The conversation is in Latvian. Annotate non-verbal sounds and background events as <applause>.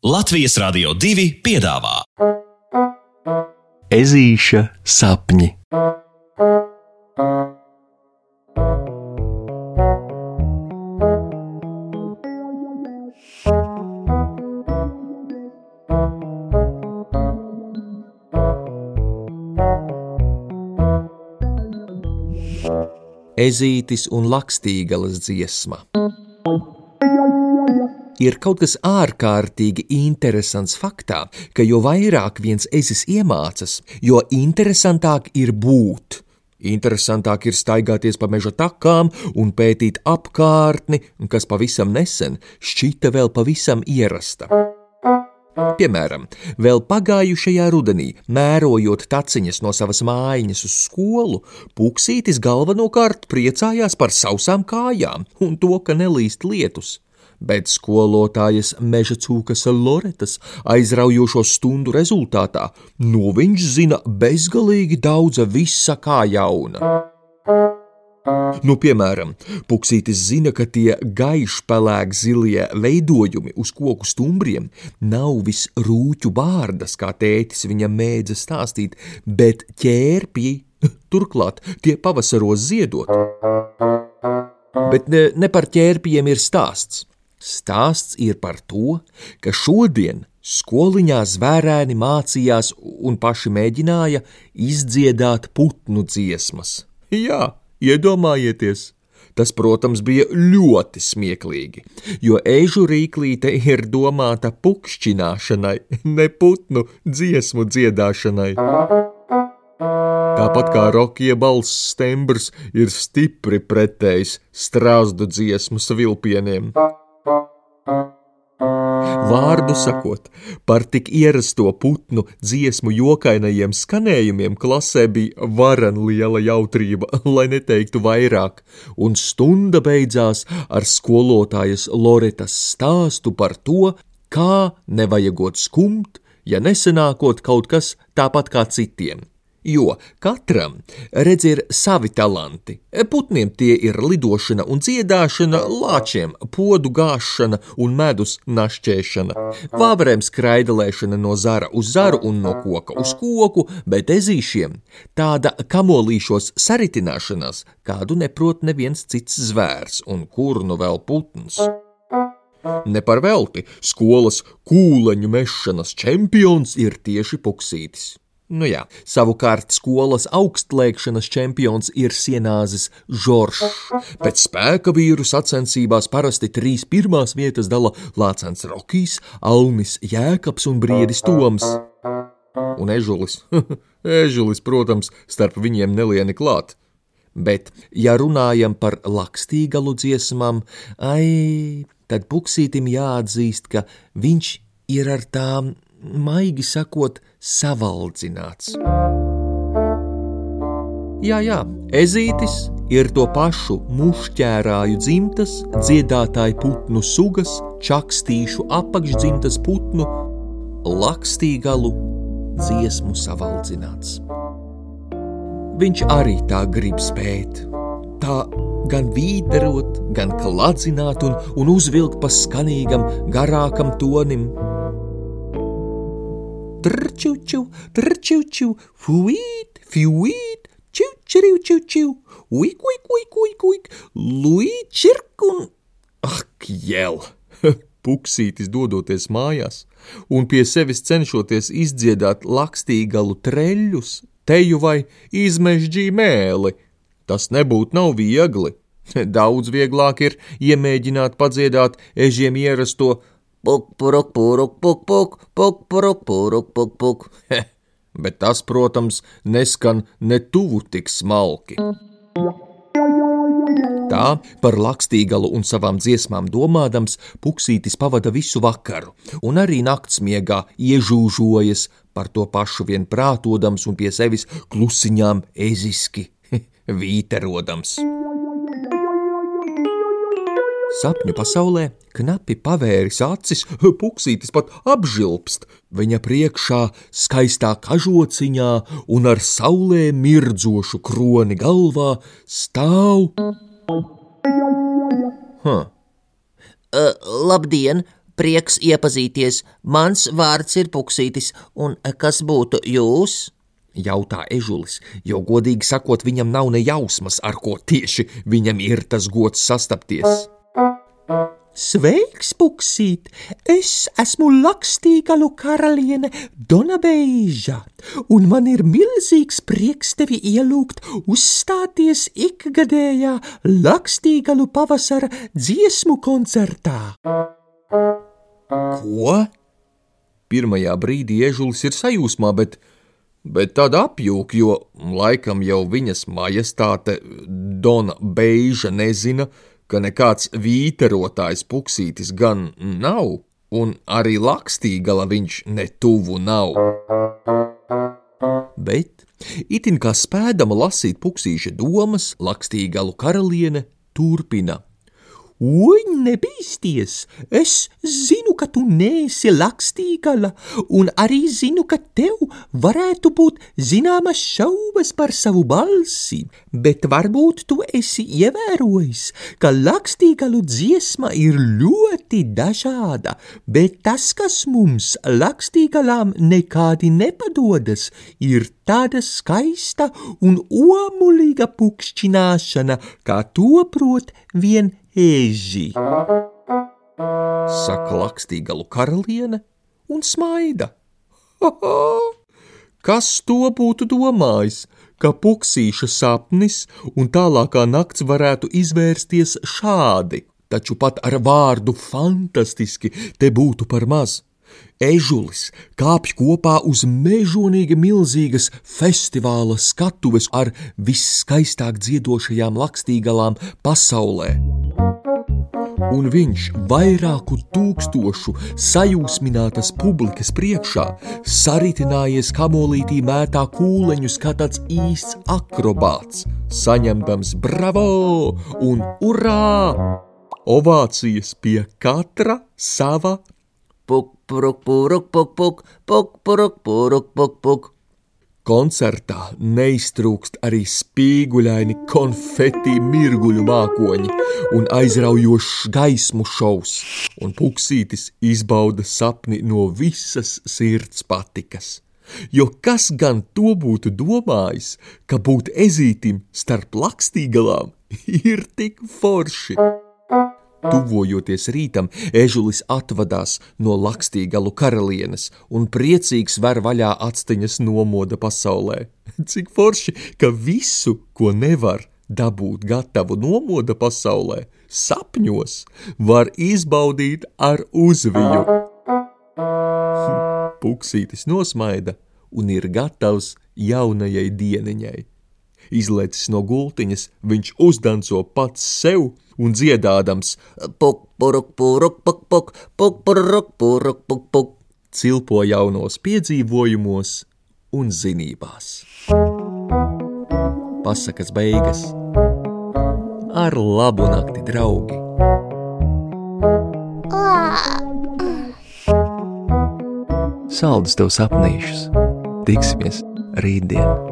Latvijas Rādio 2 piedāvā Ezīša sapņi. Ezītis un Lakstīgalas dziesma. Ir kaut kas ārkārtīgi interesants faktā, ka jo vairāk viens ezis iemācās, jo interesantāk ir būt. Interesantāk ir staigāties pa meža takām un pētīt apkārtni, kas pavisam nesen šķita vēl pavisam ierasta. Piemēram, vēl pagājušajā rudenī, mērojot taciņas no savas mājiņas uz skolu, Puksītis galvenokārt priecājās par sausām kājām un to, ka nelīst lietus. Bet skolotājas meža cūkas Loretas aizraujošo stundu rezultātā no viņš zina bezgalīgi daudz visa kā jauna. Nu, piemēram, Puksītis zina, ka tie gaišpelēk zilie veidojumi uz koku stumbriem nav viss rūķu bārdas, kā tētis viņam mēdza stāstīt, bet ķērpji, turklāt tie pavasaros ziedot. Bet ne, ne par ķērpiem ir stāsts. Stāsts ir par to, ka šodien skoliņā zvērēni mācījās un paši mēģināja izdziedāt putnu dziesmas. Jā, Iedomājieties! Tas, protams, bija ļoti smieklīgi, jo ežu rīklīte ir domāta pukšķināšanai, <laughs> ne putnu dziesmu dziedāšanai. Tāpat kā rokie balss stembrs ir stipri pretējs strāzdu dziesmu svilpieniem. Vārdu sakot, par tik ierasto putnu dziesmu jokainajiem skanējumiem klasē bija varen liela jautrība, lai neteiktu vairāk, un stunda beidzās ar skolotājas Loretas stāstu par to, kā nevajagot skumt, ja nesenākot kaut kas tāpat kā citiem. Jo katram, redz, ir savi talanti. Putniem tie ir lidošana un dziedāšana, lāčiem podu gāšana un medus našķēšana, vāverēm skraidelēšana no zara uz zaru un no koka uz koku, bet ezīšiem tāda kamolīšos saritināšanās, kādu neprot neviens cits zvērs un kur nu vēl putns. Ne par velti skolas kūleņu mešanas čempions ir tieši puksītis. Nu jā, savukārt skolas augstlēkšanas čempions ir sienāzis Žoržs. Pēc spēka vīru sacensībās parasti trīs pirmās vietas dala Lācens Rokijs, Alnis Jēkabs un Briedis Toms. Un Ežulis. <laughs> Ežulis, protams, starp viņiem nelieni klāt. Bet, ja runājam par lakstīgalu dziesmām, ai, tad puksītim jāatzīst, ka viņš ir ar tām maigi sakot, savaldzināts. Jā, jā, ezītis ir to pašu mušķērāju dzimtas, dziedātāju putnu sugas, čakstīšu apakšdzimtas putnu, lakstīgalu dziesmu savaldzināts. Viņš arī tā grib spēt, tā gan vīderot, gan kladzināt un, un uzvilkt pa skanīgam, garākam tonim, Trčuču, trčuču, fuīt, fuīt, čučeriu, čučiu, uik, uik, uik, uik, uik, luīčirkun. Ak, jēl! <laughs> Puksītis dodoties mājās un pie sevis cenšoties izdziedāt lakstīgalu treļļus, teju vai izmežģī mēli. Tas nebūtu nav viegli. <laughs> Daudz vieglāk ir iemēģināt padziedāt ežiem ierasto Puk, puruk, puruk, puk, puk, puk, puruk, puruk, puk, puk. Heh, bet tas, protams, neskan ne tuvu tik smalki. Tā par lakstīgalu un savām dziesmām domādams, Puksītis pavada visu vakaru, un arī naktsmiegā iežūžojas par to pašu vien prātodams un pie sevis klusiņām eziski <laughs> vīterodams. Sapņu pasaulē knapi pavēris acis, <laughs> puksītis pat apžilpst. Viņa priekšā skaistā kažociņā un ar saulē mirdzošu kroni galvā stāv. Huh. Uh, labdien! prieks iepazīties. Mans vārds ir Puksītis, un kas būtu jūs? Jautā ežulis, jo godīgi sakot, viņam nav ne jausmas, ar ko tieši viņam ir tas gods sastapties. Sveiks, Puksīt! Es esmu Lakstīgalu karaliene Donabeža, un man ir milzīgs prieks tevi ielūgt uzstāties ikgadējā Lakstīgalu pavasara dziesmu koncertā. Ko? Pirmajā brīdī ežulis ir sajūsmā, bet, bet tad apjūk, jo laikam jau viņas majestāte Dona Beža nezina, ka nekāds vīterotājs puksītis gan nav, un arī lakstīgala viņš netuvu nav. Bet, itin kā spēdama lasīt puksīša domas, lakstīgalu karaliene turpina. Oi, nebīsties! Es zinu, ka tu neesi lakstīgala, un arī zinu, ka tev varētu būt zināmas šaubas par savu balsi, bet varbūt tu esi ievērojis, ka lakstīgalu dziesma ir ļoti dažāda, bet tas, kas mums lakstīgalām nekādi nepadodas, ir tāda skaista un omulīga pukšķināšana, kā to prot vien eži. Saka lakstīgalu karaliene un smaida. Ha -ha! Kas to būtu domājis, ka puksīša sapnis un tālākā nakts varētu izvērsties šādi, taču pat ar vārdu fantastiski te būtu par maz. Ežulis kāpj kopā uz mežonīgi milzīgas festivāla skatuves ar visskaistāk dziedošajām lakstīgalām pasaulē un viņš vairāku tūkstošu sajūsminātas publikas priekšā saritinājies kamolītī mētā kūleņus kā tāds īsts akrobāts, saņemdams bravo un urā! Ovācijas pie katra sava puk, puk. Koncertā neiztrūkst arī spīguļaini konfeti mirguļu mākoņi un aizraujošs gaismu šovs, un puksītis izbauda sapni no visas sirds patikas. Jo kas gan to būtu domājis, ka būt ezītim starp lakstīgalām <laughs> ir tik forši? Tuvojoties rītam, ežulis atvadās no lakstīgalu karalienes un priecīgs ver vaļā atsteņas nomoda pasaulē. <laughs> Cik forši, ka visu, ko nevar dabūt gatavu nomoda pasaulē, sapņos var izbaudīt ar uzviju. Puksītis nosmaida un ir gatavs jaunajai dieniņai. Izlaicis no gultiņas, viņš uzdanco pats sev un dziedādams cilpo jaunos piedzīvojumos un zinībās. Pasakas beigas ar labu nakti, draugi! Saldus tev sapnīšus! Tiksimies rītdien!